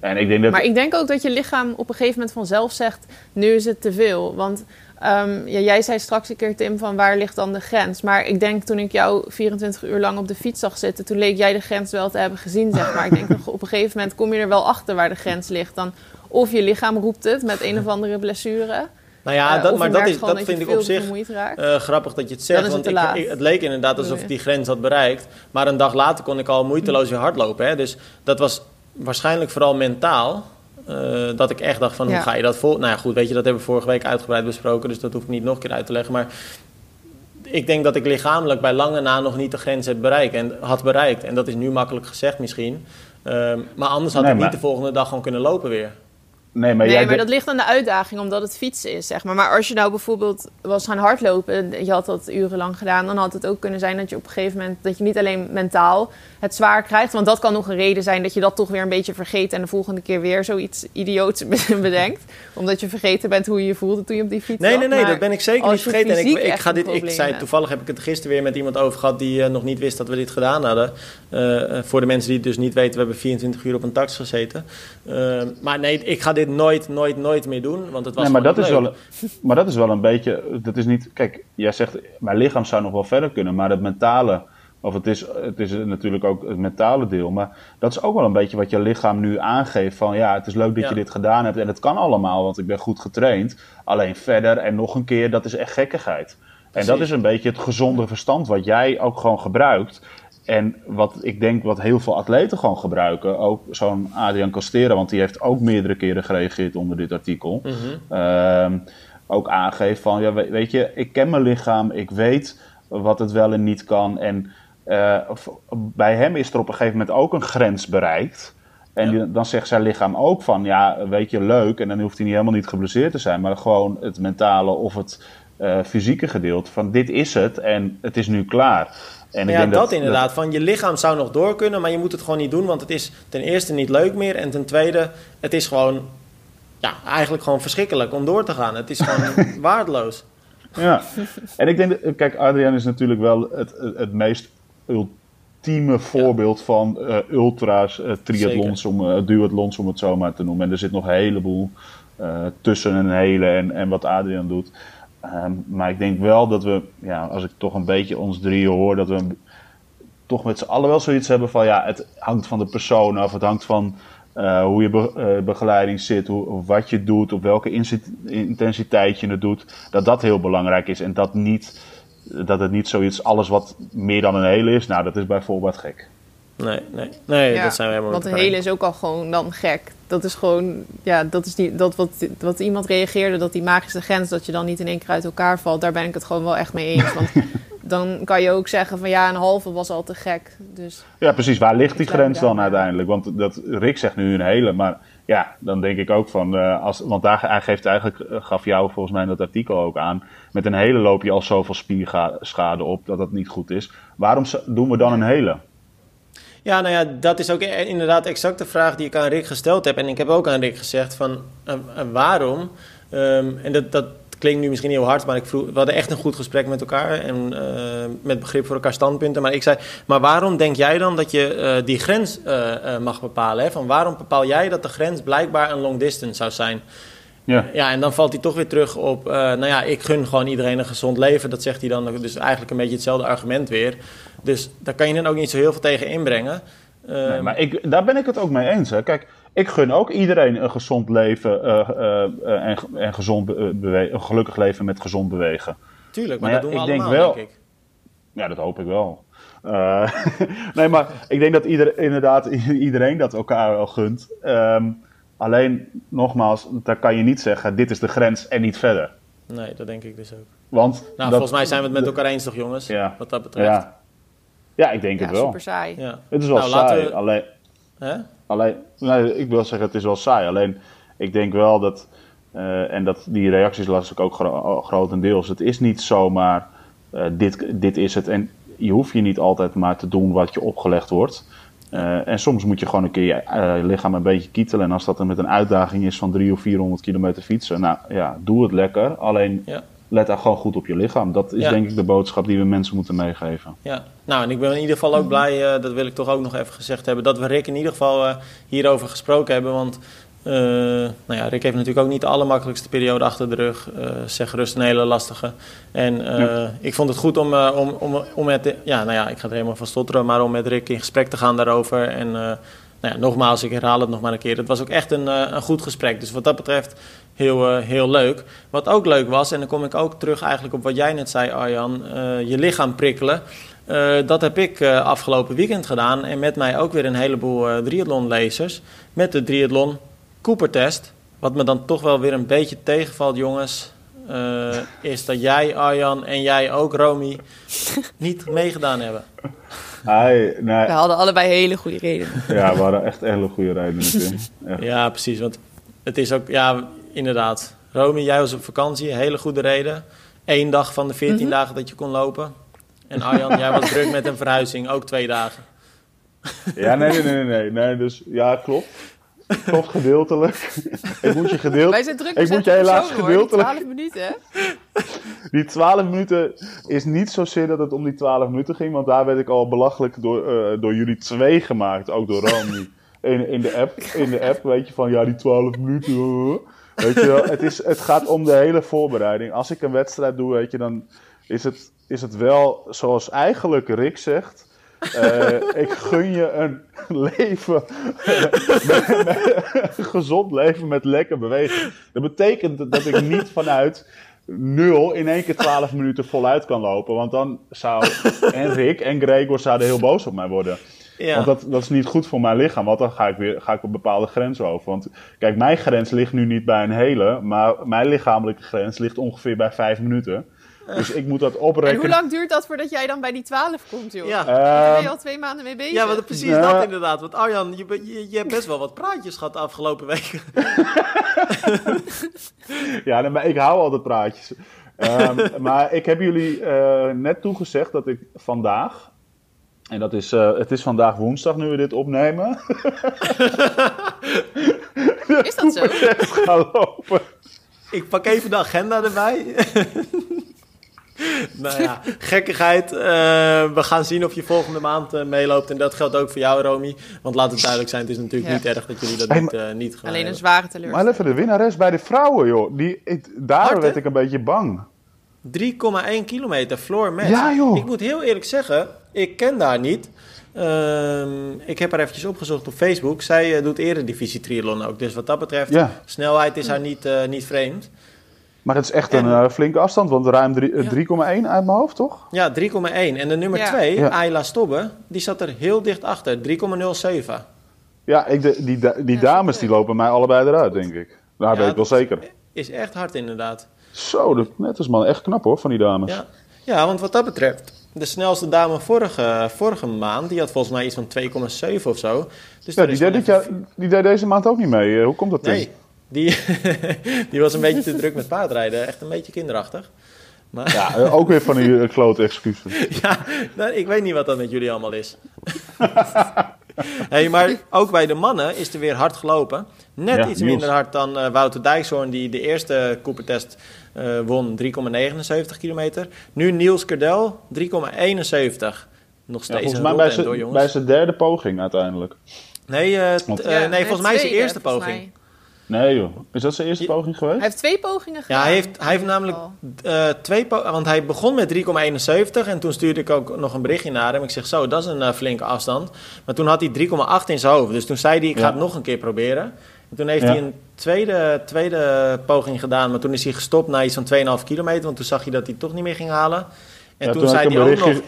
En ik denk dat... Maar ik denk ook dat je lichaam op een gegeven moment vanzelf zegt: nu is het te veel. Want um, ja, jij zei straks een keer, Tim, van waar ligt dan de grens? Maar ik denk toen ik jou 24 uur lang op de fiets zag zitten, toen leek jij de grens wel te hebben gezien, zeg maar. ik denk dat op een gegeven moment kom je er wel achter waar de grens ligt. Dan of je lichaam roept het met een of andere blessure. Nou ja, dat, maar dat, is, dat vind ik op zich uh, grappig dat je het zegt. Want ik, het leek inderdaad alsof ik die grens had bereikt. Maar een dag later kon ik al moeiteloos weer hardlopen. Hè? Dus dat was waarschijnlijk vooral mentaal. Uh, dat ik echt dacht van, hoe ga je dat vol... Nou ja, goed, weet je, dat hebben we vorige week uitgebreid besproken. Dus dat hoef ik niet nog een keer uit te leggen. Maar ik denk dat ik lichamelijk bij lange na nog niet de grens heb bereikt en, had bereikt. En dat is nu makkelijk gezegd misschien. Uh, maar anders had ik niet de volgende dag gewoon kunnen lopen weer. Nee, maar, nee, maar dat ligt aan de uitdaging, omdat het fietsen is, zeg maar. Maar als je nou bijvoorbeeld was gaan hardlopen, je had dat urenlang gedaan, dan had het ook kunnen zijn dat je op een gegeven moment, dat je niet alleen mentaal het zwaar krijgt, want dat kan nog een reden zijn dat je dat toch weer een beetje vergeet en de volgende keer weer zoiets idioots bedenkt, omdat je vergeten bent hoe je je voelde toen je op die fiets Nee, nee, nee, dat ben ik zeker niet vergeten. En ik, ik ga dit, ik zei, toevallig heb ik het gisteren weer met iemand over gehad die uh, nog niet wist dat we dit gedaan hadden. Uh, voor de mensen die het dus niet weten, we hebben 24 uur op een tax gezeten. Uh, maar nee, ik ga dit nooit, nooit, nooit meer doen. Want het was nee, maar dat, is wel, maar dat is wel een beetje. Dat is niet. Kijk, jij zegt. Mijn lichaam zou nog wel verder kunnen. Maar het mentale. Of het is, het is natuurlijk ook het mentale deel. Maar dat is ook wel een beetje wat je lichaam nu aangeeft. Van ja, het is leuk dat je dit gedaan hebt. En het kan allemaal, want ik ben goed getraind. Alleen verder en nog een keer, dat is echt gekkigheid. En dat is een beetje het gezonde verstand wat jij ook gewoon gebruikt. En wat ik denk wat heel veel atleten gewoon gebruiken, ook zo'n Adrian Costera, want die heeft ook meerdere keren gereageerd onder dit artikel. Mhm. Ehm, ook aangeeft van, ja, weet je, ik ken mijn lichaam, ik weet wat het wel en niet kan. En uh, bij hem is er op een gegeven moment ook een grens bereikt. En dan zegt zijn lichaam ook van, ja, weet je, leuk. En dan hoeft hij niet helemaal niet geblesseerd te zijn, maar gewoon het mentale of het uh, fysieke gedeelte van dit is het en het is nu klaar. En ja, dat, inderdaad. Van je lichaam zou nog door kunnen, maar je moet het gewoon niet doen. Want het is ten eerste niet leuk meer. En ten tweede, het is gewoon ja, eigenlijk gewoon verschrikkelijk om door te gaan. Het is gewoon waardeloos. Ja, en ik denk, dat, kijk, Adriaan is natuurlijk wel het, het, meest ultieme voorbeeld van uh, ultra's, uh, triathlons, om, uh, duathlons om het zo maar te noemen. En er zit nog een heleboel tussen een hele en, en wat Adriaan doet. Ehm, maar ik denk wel dat we, ja, als ik toch een beetje ons drieën hoor, dat we toch met z'n allen wel zoiets hebben van ja, het hangt van de persoon af, het hangt van uh, hoe je uh, begeleiding zit, hoe, wat je doet, op welke intensiteit je het doet, dat dat heel belangrijk is en dat, niet, dat het niet zoiets, alles wat meer dan een hele is, nou dat is bijvoorbeeld gek. Nee, nee, nee dat zijn we helemaal Want de hele is ook al gewoon dan gek. Dat is gewoon, ja, dat is die, dat wat, wat iemand reageerde, dat die magische grens, dat je dan niet in één keer uit elkaar valt. Daar ben ik het gewoon wel echt mee eens. Want dan kan je ook zeggen van ja, een halve was al te gek. Dus, ja, precies. Waar ligt die grens dan uiteindelijk? Want dat, Rick zegt nu een hele, maar ja, dan denk ik ook van, uh, als, want daar, hij geeft eigenlijk, eh, gaf jou volgens mij in dat artikel ook aan, met een hele loop je al zoveel spierschade op dat dat niet goed is. Waarom doen we dan een hele? Ja, nou ja, dat is ook inderdaad exact de vraag die ik aan Rick gesteld heb. En ik heb ook aan Rick gezegd van, uh, waarom? Um, en dat, dat klinkt nu misschien heel hard, maar ik vroeg, we hadden echt een goed gesprek met elkaar en uh, met begrip voor elkaar standpunten. Maar ik zei, maar waarom denk jij dan dat je die grens mag bepalen? Van waarom bepaal jij dat de grens blijkbaar een long distance zou zijn? Ja. ja, en dan valt hij toch weer terug op, nou ja, ik gun gewoon iedereen een gezond leven. Dat zegt hij dan dus eigenlijk een beetje hetzelfde argument weer. Dus daar kan je dan ook niet zo heel veel tegen inbrengen. Nee, ehm, maar ik, daar ben ik het ook mee eens. Hè. Kijk, ik gun ook iedereen een gezond leven uh, uh, en, en gezond een gelukkig leven met gezond bewegen. Tuurlijk, maar, dat doen we ik allemaal, denk, wel, denk ik. Ja, dat hoop ik wel. nee, maar ik denk dat ieder, inderdaad iedereen dat elkaar wel gunt. Um, alleen, nogmaals, daar kan je niet zeggen, dit is de grens en niet verder. Nee, dat denk ik dus ook. Want nou, volgens mij zijn we het met elkaar eens toch, jongens? Ja. Wat dat betreft. Ja, ja ik denk het wel. super saai. Ja. Het is wel nou, saai, alleen... Hè? Alleen, nee, ik wil zeggen, het is wel saai. Alleen, ik denk wel dat, uh, en dat die reacties las ik ook gro grotendeels. Het is niet zomaar, uh, dit, dit is het. En je hoeft je niet altijd maar te doen wat je opgelegd wordt. Uh, en soms moet je gewoon een keer je lichaam een beetje kietelen. En als dat dan met een uitdaging is van 300 of 400 kilometer fietsen, nou ja, doe het lekker. Alleen ja let daar gewoon goed op je lichaam. Dat is denk ik de boodschap die we mensen moeten meegeven. Ja, nou en ik ben in ieder geval ook blij, uh, dat wil ik toch ook nog even gezegd hebben, dat we Rick in ieder geval hierover gesproken hebben. Want uh, nou ja, Rick heeft natuurlijk ook niet de allermakkelijkste periode achter de rug. zeg gerust een hele lastige. En ja. ik vond het goed om, om, om, om met, ja, nou ja, ik ga er helemaal van stotteren, maar om met Rick in gesprek te gaan daarover. En nou ja, nogmaals, ik herhaal het nog maar een keer. Het was ook echt een, een goed gesprek. Dus wat dat betreft heel, uh, heel leuk. Wat ook leuk was, en dan kom ik ook terug eigenlijk op wat jij net zei, Arjan, uh, je lichaam prikkelen. Uh, dat heb ik afgelopen weekend gedaan en met mij ook weer een heleboel triathlonlezers met de triathlon Cooper-test. Wat me dan toch wel weer een beetje tegenvalt, jongens, is dat jij, Arjan en jij ook, Romy, niet meegedaan hebben. nee. We hadden allebei hele goede redenen. Ja, we hadden echt hele goede redenen. Ja, precies. Want het is ook, ja, inderdaad. Romy, jij was op vakantie, hele goede reden. Eén dag van de 14 mhm. dagen dat je kon lopen. En Arjan, jij was druk met een verhuizing, ook twee dagen. Ja, nee, nee, nee, nee, nee. Dus ja, klopt. Klopt gedeeltelijk. ik moet je gedeeltelijk. Wij zijn druk ik moet je helaas gedeeltelijk. 12 minuten, hè? Die 12 minuten is niet zozeer dat het om die 12 minuten ging, want daar werd ik al belachelijk door, uh, door jullie twee gemaakt, ook door Romy. In, in, de app, in de app, weet je, van ja, die 12 minuten. Weet je wel, het, is, het gaat om de hele voorbereiding. Als ik een wedstrijd doe, weet je, dan is het, is het wel zoals eigenlijk Rick zegt. Uh, ik gun je een leven, een gezond leven met lekker bewegen. Dat betekent dat ik niet vanuit nul in één keer 12 minuten voluit kan lopen. Want dan zou en Rick en Gregor zouden heel boos op mij worden. Ja. Want dat, dat is niet goed voor mijn lichaam, want dan ga ik weer ga ik op bepaalde grenzen over. Want kijk, mijn grens ligt nu niet bij een hele, maar mijn lichamelijke grens ligt ongeveer bij vijf minuten. Dus ik moet dat oprekken. En hoe lang duurt dat voordat jij dan bij die 12 komt, joh? Ja. Daar ben je al twee maanden mee bezig. Ja, want precies dat inderdaad. Want Arjan, je, je, je, hebt best wel wat praatjes gehad de afgelopen weken. ja, maar ik hou altijd praatjes. Um, maar ik heb jullie uh, net toegezegd dat ik vandaag en dat is, uh, het is vandaag woensdag nu we dit opnemen. is dat zo? Gaan lopen. Ik pak even de agenda erbij. nou ja, gekkigheid. Uh, we gaan zien of je volgende maand uh, meeloopt. En dat geldt ook voor jou, Romy. Want laat het duidelijk zijn, het is natuurlijk niet erg dat jullie dat niet, uh, niet gaan Alleen een zware teleurstelling. Maar even de winnares bij de vrouwen, joh. Die, ik, daar werd ik een beetje bang. 3,1 kilometer, floor match. Ja, joh. Ik moet heel eerlijk zeggen, ik ken daar niet. Uh, ik heb haar eventjes opgezocht op Facebook. Zij uh, doet eredivisie triathlon ook. Dus wat dat betreft, snelheid is haar niet, uh, niet vreemd. Maar het is echt een flinke afstand, want ruim 3,1 uit mijn hoofd, toch? Ja, 3,1. En de nummer 2, ja. Ayla Stobbe, die zat er heel dicht achter, 3,07. Ja, ik de, die, die dames die lopen mij allebei eruit, denk ik. Daar weet ik wel zeker. Is echt hard, inderdaad. Zo, dat, net is man echt knap hoor, van die dames. Ja. ja, want wat dat betreft, de snelste dame vorige, vorige maand, die had volgens mij iets van 2,7 of zo. Dus ja, die deed, dit jaar, die deed deze maand ook niet mee. Eh, hoe komt dat Nee, die, die was een beetje te druk met paardrijden. Echt een beetje kinderachtig. Maar... Ja, eh, ook weer van die uh, klote excuses. ja, nou, ik weet niet wat dat met jullie allemaal is. hey, maar ook bij de mannen is er weer hard gelopen. Net iets minder hard dan uh, Wouter Dijkshoorn, die de eerste Coopertest uh, won, 3,79 kilometer. Nu Niels Kerdel, 3,71. Nog steeds ja, volgens mij bij zijn, bij zijn derde poging uiteindelijk. Nee, uh, Want, nee volgens mij is zijn eerste poging. Nee joh, is dat zijn eerste poging geweest? Hij heeft twee pogingen gedaan. Ja, hij heeft, hij heeft namelijk uh, twee pogingen, want hij begon met 3,71 en toen stuurde ik ook nog een berichtje naar hem. Ik zeg zo, dat is een uh, flinke afstand. Maar toen had hij 3,8 in zijn hoofd, dus toen zei hij ik ga het nog een keer proberen. En toen heeft hij een tweede, tweede poging gedaan, maar toen is hij gestopt na iets van 2,5 kilometer, want toen zag je dat hij toch niet meer ging halen. En toen, toen zei hij ook nog...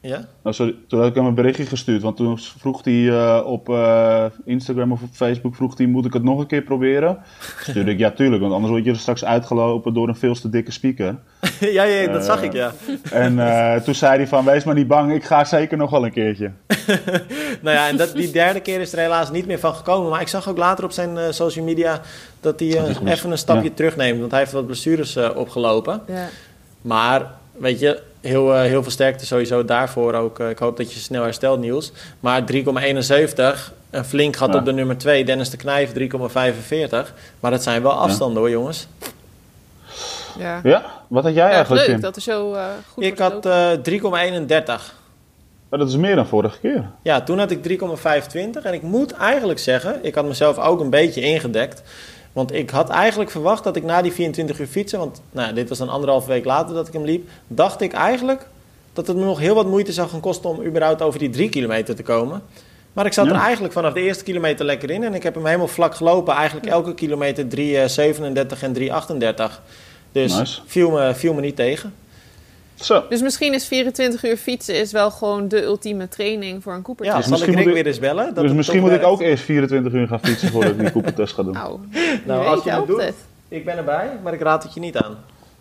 Ja? Nou, sorry, toen had ik hem een berichtje gestuurd. Want toen vroeg hij uh, op uh, Instagram of op Facebook: vroeg hij, Moet ik het nog een keer proberen? Stuurde ik ja, tuurlijk. Want anders word je er straks uitgelopen door een veel te dikke speaker. ja, ja, dat uh, zag ik, ja. en toen zei hij: van, Wees maar niet bang, ik ga zeker nog wel een keertje. nou ja, en dat, die derde keer is er helaas niet meer van gekomen. Maar ik zag ook later op zijn social media dat hij even een stapje ja. terugneemt. Want hij heeft wat blessures opgelopen. Ja. Maar weet je, heel, uh, heel veel sterkte sowieso daarvoor ook. Uh, ik hoop dat je snel herstelt, Niels. Maar 3,71, een flink gat ja. op de nummer 2. Dennis de Knijf 3,45. Maar dat zijn wel afstanden ja. hoor, jongens. Ja. ja, wat had jij eigenlijk, leuk dat er zo uh, goed Ik had 3,31. Maar dat is meer dan vorige keer. Ja, toen had ik 3,25. En ik moet eigenlijk zeggen, ik had mezelf ook een beetje ingedekt. Want ik had eigenlijk verwacht dat ik na die 24 uur fietsen, want nou, dit was een anderhalf week later dat ik hem liep, dacht ik eigenlijk dat het me nog heel wat moeite zou gaan kosten om überhaupt over die drie kilometer te komen. Maar ik zat er eigenlijk vanaf de eerste kilometer lekker in en ik heb hem helemaal vlak gelopen. Eigenlijk elke kilometer 3,37 en 3,38. Dus nice. viel, me, viel me niet tegen. Zo. Dus misschien is 24 uur fietsen is wel gewoon de ultieme training voor een Coopertest. Ja, dus zal ik Rick weer eens bellen? Dat dus misschien moet ik ook eerst 24 uur gaan fietsen voordat ik die Coopertest ga doen. Nou, nou als je het doet, ik ben erbij, maar ik raad het je niet aan.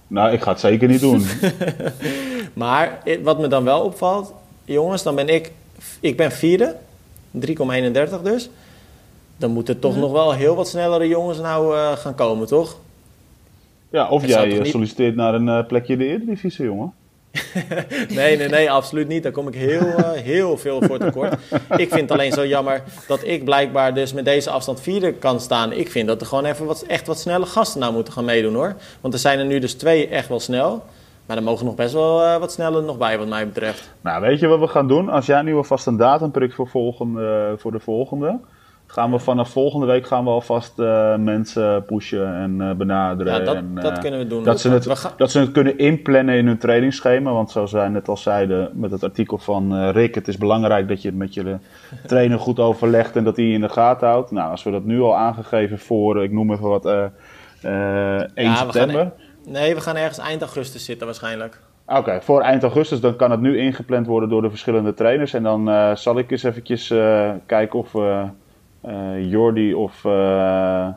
Nou, ik ga het zeker niet doen. maar wat me dan wel opvalt, jongens, dan ben ik, ik ben vierde, 3,31 dus. Dan moeten toch nog wel heel wat snellere jongens nou uh, gaan komen, toch? Ja, of jij solliciteert naar een uh, plekje in de Eredivisie, jongen. nee, nee, nee, absoluut niet. Daar kom ik heel, uh, heel veel voor tekort. ik vind het alleen zo jammer dat ik blijkbaar dus met deze afstand vierde kan staan. Ik vind dat er gewoon even wat, echt wat snelle gasten nou moeten gaan meedoen hoor. Want er zijn er nu dus twee echt wel snel. Maar er mogen nog best wel uh, wat sneller nog bij, wat mij betreft. Nou, weet je wat we gaan doen? Als jij nu alvast een datum prikt voor, volgende, voor de volgende, gaan we vanaf volgende week gaan we alvast uh, mensen pushen en uh, benaderen. Ja, dat, en, uh, dat kunnen we doen. Dat ze, het, gaan... dat ze het kunnen inplannen in hun trainingsschema. Want zoals wij net al zeiden met het artikel van Rick, het is belangrijk dat je het met je trainer goed overlegt en dat hij je in de gaten houdt. Nou, als we dat nu al aangegeven voor, ik noem even wat, 1 ja, september. Gaan, nee, we gaan ergens eind augustus zitten waarschijnlijk. Oké, voor eind augustus dan kan het nu ingepland worden door de verschillende trainers. En dan zal ik eens eventjes kijken of we Jordi of uh,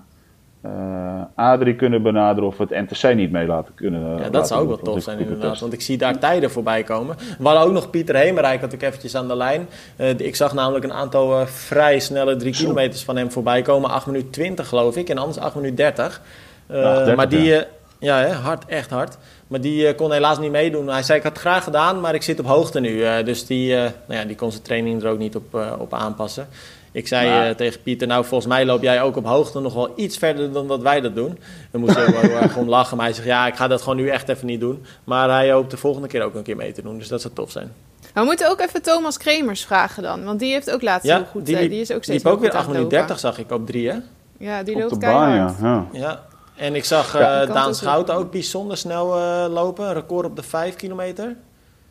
uh, Adrie kunnen benaderen of het NTC niet mee laten kunnen. Ja, dat zou ook wel tof zijn inderdaad, want ik zie daar tijden voorbij komen. We hadden ook nog Pieter Hemerijk, had ik eventjes aan de lijn. ik zag namelijk een aantal vrij snelle drie kilometers van hem voorbij komen. 8 minuten 20 geloof ik en anders 8 minuten 30. 30 maar die, ja, ja hè, hard, echt hard. Maar die kon helaas niet meedoen. Hij zei, ik had het graag gedaan, maar ik zit op hoogte nu. dus die, nou ja, die kon zijn training er ook niet op, op aanpassen. Ik zei maar... uh, tegen Pieter, nou volgens mij loop jij ook op hoogte nog wel iets verder dan dat wij dat doen. We moesten heel, heel erg om lachen, maar hij zegt ja, ik ga dat gewoon nu echt even niet doen. Maar hij hoopt de volgende keer ook een keer mee te doen, dus dat zou tof zijn. we moeten ook even Thomas Kremers vragen dan, want die heeft ook laatst ja, heel goed... Die, die is ook steeds liep ook weer 8 minuten 30 zag ik op 3 hè? Ja, die loopt keihard. ja. ja. En ik zag uh, ja, Daan Schouten ook bijzonder snel uh, lopen, record op de 5 kilometer.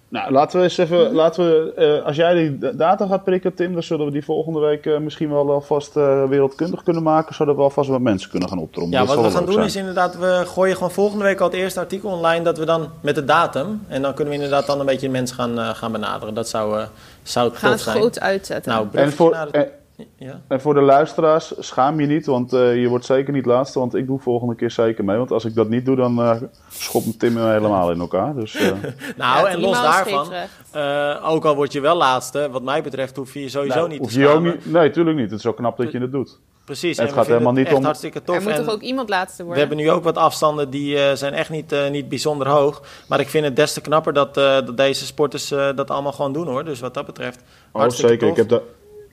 Nou, laten we eens even, laten we, uh, als jij die data gaat prikken, Tim, dan zullen we die volgende week uh, misschien wel alvast uh, wereldkundig kunnen maken, zodat we alvast wat mensen kunnen gaan optrommen. Ja, wat we gaan doen is inderdaad, we gooien gewoon volgende week al het eerste artikel online, dat we dan met de datum, en dan kunnen we inderdaad dan een beetje mensen gaan, gaan benaderen. Dat zou, zou we gaan het groot uitzetten. Nou, en voor, ja. En voor de luisteraars, schaam je niet, want uh, je wordt zeker niet laatste. Want ik doe volgende keer zeker mee. Want als ik dat niet doe, dan uh, schopt Tim me helemaal in elkaar. Dus, uh... nou, en los daarvan, ook al word je wel laatste, wat mij betreft hoef je je sowieso nou, niet te schamen. Niet, nee, tuurlijk niet. Het is ook knap dat je het doet. Precies. Het gaat helemaal niet om. Hartstikke tof. Er moet toch ook iemand laatste worden? We hebben nu ook wat afstanden die zijn echt niet, niet bijzonder hoog. Maar ik vind het des te knapper dat, dat deze sporters dat allemaal gewoon doen hoor. Dus wat dat betreft. Oh, zeker. Ik heb, dat,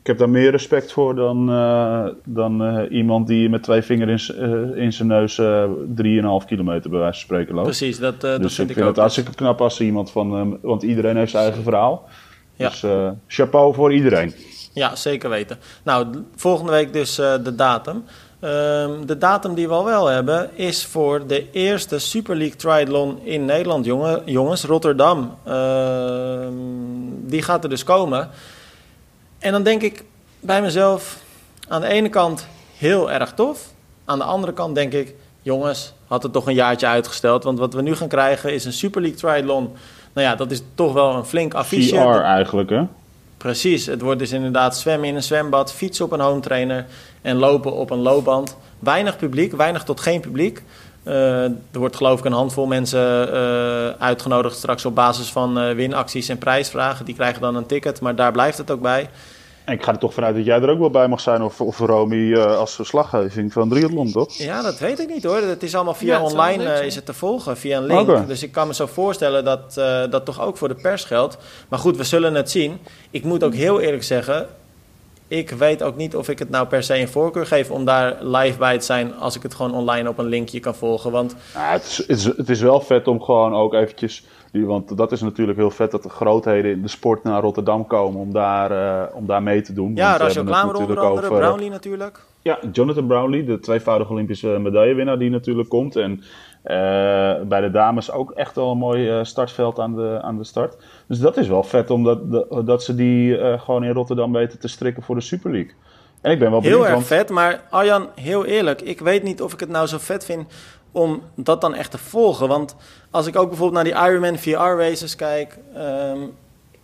ik heb daar meer respect voor dan, uh, dan uh, iemand die met twee vingers in, uh, in zijn neus 3,5 kilometer bij wijze van spreken loopt. Precies, dat, dat dus vind ik, vind het hartstikke knap als iemand van, want iedereen heeft zijn eigen verhaal. Ja. Dus chapeau voor iedereen. Ja, zeker weten. Nou, volgende week dus de datum. Um, de datum die we al wel hebben is voor de eerste Super League Triathlon in Nederland, jongen, jongens, Rotterdam. Uh, die gaat er dus komen. En dan denk ik bij mezelf, aan de ene kant heel erg tof. Aan de andere kant denk ik, jongens, had het toch een jaartje uitgesteld. Want wat we nu gaan krijgen is een Super League Triathlon. Nou ja, dat is toch wel een flink affiche. VR eigenlijk, hè? Precies, het wordt dus inderdaad zwemmen in een zwembad, fietsen op een home trainer en lopen op een loopband. Weinig publiek, weinig tot geen publiek. Uh, er wordt geloof ik een handvol mensen uh, uitgenodigd straks op basis van uh, winacties en prijsvragen. Die krijgen dan een ticket, maar daar blijft het ook bij. En ik ga er toch vanuit dat jij er ook wel bij mag zijn, of, of Romy, uh, als verslaggeving van Triathlon, toch? Ja, dat weet ik niet hoor. Het is allemaal via online uh, is het te volgen, via een link. Okay. Dus ik kan me zo voorstellen dat uh, dat toch ook voor de pers geldt. Maar goed, we zullen het zien. Ik moet ook heel eerlijk zeggen, ik weet ook niet of ik het nou per se een voorkeur geef om daar live bij te zijn als ik het gewoon online op een linkje kan volgen. Want... Ja, het, is, het, is, het is wel vet om gewoon ook eventjes want dat is natuurlijk heel vet dat de grootheden in de sport naar Rotterdam komen om daar, uh, om daar mee te doen. Ja, Rasjo Klamer onder andere, over, Brownlee natuurlijk. Ja, Jonathan Brownlee, de tweevoudige Olympische medaillewinnaar die natuurlijk komt. En uh, bij de dames ook echt wel een mooi uh, startveld aan de, aan de start. Dus dat is wel vet omdat dat ze die gewoon in Rotterdam weten te strikken voor de Super League. En ik ben wel benieuwd. Heel erg vet, maar Arjan, heel eerlijk, ik weet niet of ik het nou zo vet vind om dat dan echt te volgen. Want als ik ook bijvoorbeeld naar die Ironman VR races kijk, um,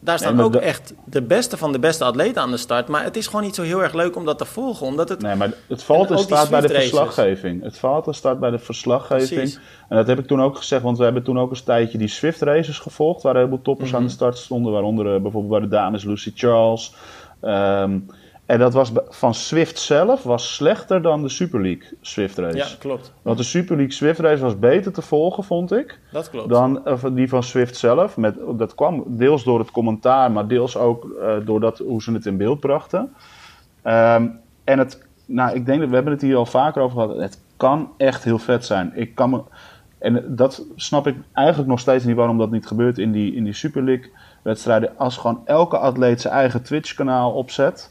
daar staan ook echt de beste van de beste atleten aan de start. Maar het is gewoon niet zo heel erg leuk om dat te volgen. Omdat het, nee, maar het valt en staat bij de verslaggeving. Het valt en staat bij de verslaggeving. En dat heb ik toen ook gezegd, want we hebben toen ook een tijdje die Swift races gevolgd. Waar een heleboel toppers aan de mhm. start stonden. Waaronder uh, bijvoorbeeld bij de dames Lucy Charles. Um, en dat was van Swift zelf was slechter dan de Super League Swift race. Ja, klopt. Want de Super League Swift race was beter te volgen, vond ik. Dat klopt. Dan die van Swift zelf. Met, dat kwam deels door het commentaar, maar deels ook uh, door dat, hoe ze het in beeld brachten. Um, en het, nou, ik denk dat we hebben het hier al vaker over gehad. Het kan echt heel vet zijn. Ik kan me, en dat snap ik eigenlijk nog steeds niet waarom dat niet gebeurt in die, in die Super League wedstrijden. Als gewoon elke atleet zijn eigen Twitch kanaal opzet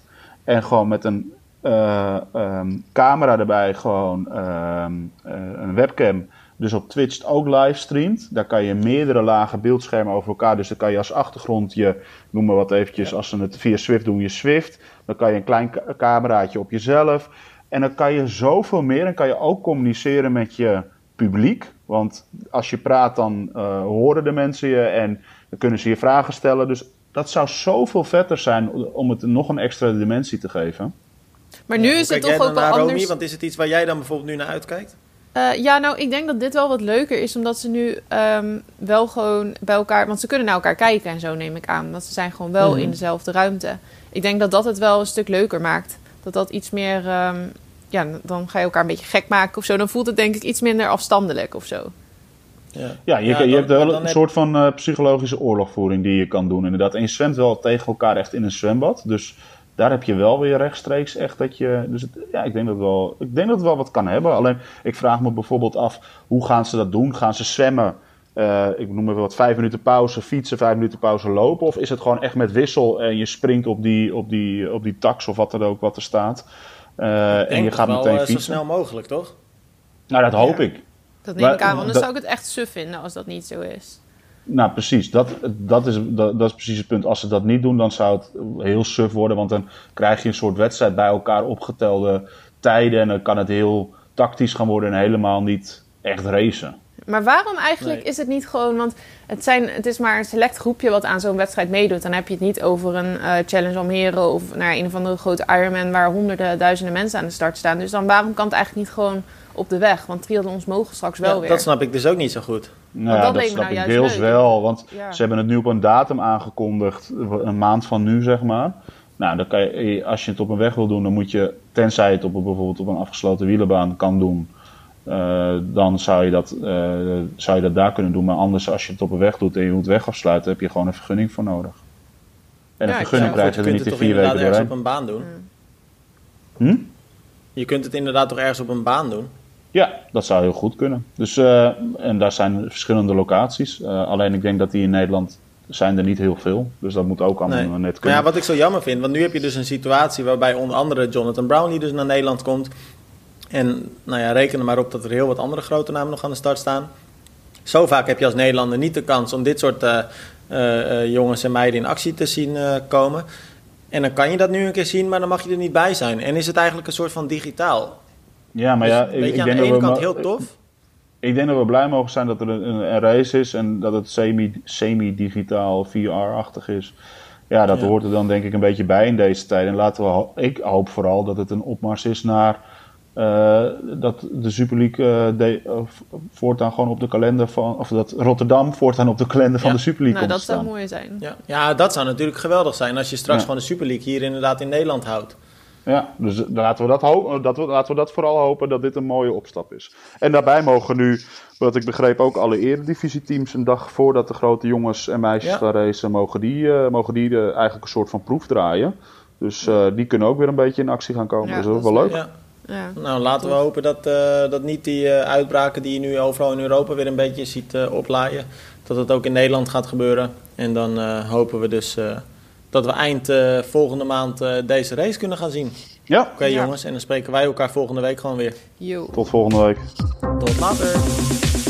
en gewoon met een uh, um, camera erbij, gewoon um, uh, een webcam. Dus op Twitch ook livestreamt. Daar kan je meerdere lagen beeldschermen over elkaar. Dus dan kan je als achtergrond je, noem maar wat eventjes, als ze het via Swift doen, je Swift. Dan kan je een klein cameraatje op jezelf. En dan kan je zoveel meer. En kan je ook communiceren met je publiek. Want als je praat, dan uh, horen de mensen je en dan kunnen ze je vragen stellen. Dus dat zou zoveel vetter zijn om het nog een extra dimensie te geven. Maar nu is het toch ook wel anders. Romy, want is het iets waar jij dan bijvoorbeeld nu naar uitkijkt? Uh, ja, nou, ik denk dat dit wel wat leuker is, omdat ze nu um, wel gewoon bij elkaar... Want ze kunnen naar elkaar kijken en zo, neem ik aan. Want ze zijn gewoon wel mm in dezelfde ruimte. Ik denk dat dat het wel een stuk leuker maakt. Dat dat iets meer... Um, ja, dan ga je elkaar een beetje gek maken of zo. Dan voelt het denk ik iets minder afstandelijk of zo. Ja, ja je, je hebt wel een soort van uh, psychologische oorlogvoering die je kan doen inderdaad. En je zwemt wel tegen elkaar echt in een zwembad. Dus daar heb je wel weer rechtstreeks echt dat je... Dus het, ja, ik denk, dat wel, ik denk dat het wel wat kan hebben. Alleen, ik vraag me bijvoorbeeld af, hoe gaan ze dat doen? Gaan ze zwemmen? Uh, ik noem even wat, vijf minuten pauze, fietsen, vijf minuten pauze lopen? Of is het gewoon echt met wissel en je springt op die, op die, op die tax of wat er ook wat er staat? Uh, en je gaat meteen fietsen. zo snel mogelijk, toch? Nou, dat hoop ik. Dat neem ik aan, want dan zou ik het echt suf vinden als dat niet zo is. Nou, precies. Dat, dat, is, dat, dat, is precies het punt. Als ze dat niet doen, dan zou het heel suf worden. Want dan krijg je een soort wedstrijd bij elkaar opgetelde tijden. En dan kan het heel tactisch gaan worden en helemaal niet echt racen. Maar waarom eigenlijk is het niet gewoon... Want het, zijn, het is maar een select groepje wat aan zo'n wedstrijd meedoet. Dan heb je het niet over een uh, Challenge Almere... of naar een of andere grote Ironman... waar honderden, duizenden mensen aan de start staan. Dus dan waarom kan het eigenlijk niet gewoon op de weg? Want triathlons mogen straks wel ja, weer. Dat snap ik dus ook niet zo goed. Nou, dat, dat snap nou ik deels leuk. wel. Want ja. ze hebben het nu op een datum aangekondigd. Een maand van nu, zeg maar. Nou, dan kan je, als je het op een weg wil doen, dan moet je, tenzij je het op, bijvoorbeeld op een afgesloten wielenbaan kan doen, uh, dan zou je, dat, uh, zou je dat daar kunnen doen. Maar anders, als je het op een weg doet en je moet weg afsluiten, heb je gewoon een vergunning voor nodig. En een vergunning krijg je er niet in vier weken doorheen. Je kunt het op een baan doen. Hm? Je kunt het inderdaad toch ergens op een baan doen? Ja, dat zou heel goed kunnen. Dus, uh, en daar zijn verschillende locaties. alleen ik denk dat die in Nederland zijn er niet heel veel. Dus dat moet ook allemaal nee. net kunnen. Maar ja, wat ik zo jammer vind, want nu heb je dus een situatie waarbij onder andere Jonathan Brown, dus naar Nederland komt. En nou ja, reken er maar op dat er heel wat andere grote namen nog aan de start staan. Zo vaak heb je als Nederlander niet de kans om dit soort uh, jongens en meiden in actie te zien komen. En dan kan je dat nu een keer zien, maar dan mag je er niet bij zijn. En is het eigenlijk een soort van digitaal? Ja, maar ja, dus, ik, weet je, ik aan denk de dat ene we heel tof. Ik denk dat we blij mogen zijn dat er een, een, race is en dat het semi- semi-digitaal, VR-achtig is. Ja, dat Ja. hoort er dan denk ik een beetje bij in deze tijd. En laten we, ik hoop vooral dat het een opmars is naar eh, dat de Super League eh, de, voortaan gewoon op de kalender van, of dat Rotterdam voortaan op de kalender van Ja. de Super League nou, komt dat zou mooi zijn. Ja. ja, dat zou natuurlijk geweldig zijn als je straks Ja. gewoon de Super League hier inderdaad in Nederland houdt. Ja, dus laten we, dat hopen, dat we, laten we dat vooral hopen dat dit een mooie opstap is. En daarbij mogen nu, wat ik begreep, ook alle eredivisieteams een dag voordat de grote jongens en meisjes Ja. gaan racen, mogen die, eh, mogen die eigenlijk een soort van proef draaien. Dus eh, die kunnen ook weer een beetje in actie gaan komen. Ja, dus dat is dat wel leuk. Ja. Ja. Nou, laten we hopen dat, eh, dat niet die eh, uitbraken die je nu overal in Europa weer een beetje ziet oplaaien, dat het ook in Nederland gaat gebeuren. En dan eh, hopen we dus eh, dat we eind eh, volgende maand eh, deze race kunnen gaan zien. Ja, Oké Ja. jongens, en dan spreken wij elkaar volgende week gewoon weer. Yo. tot volgende week. Tot later!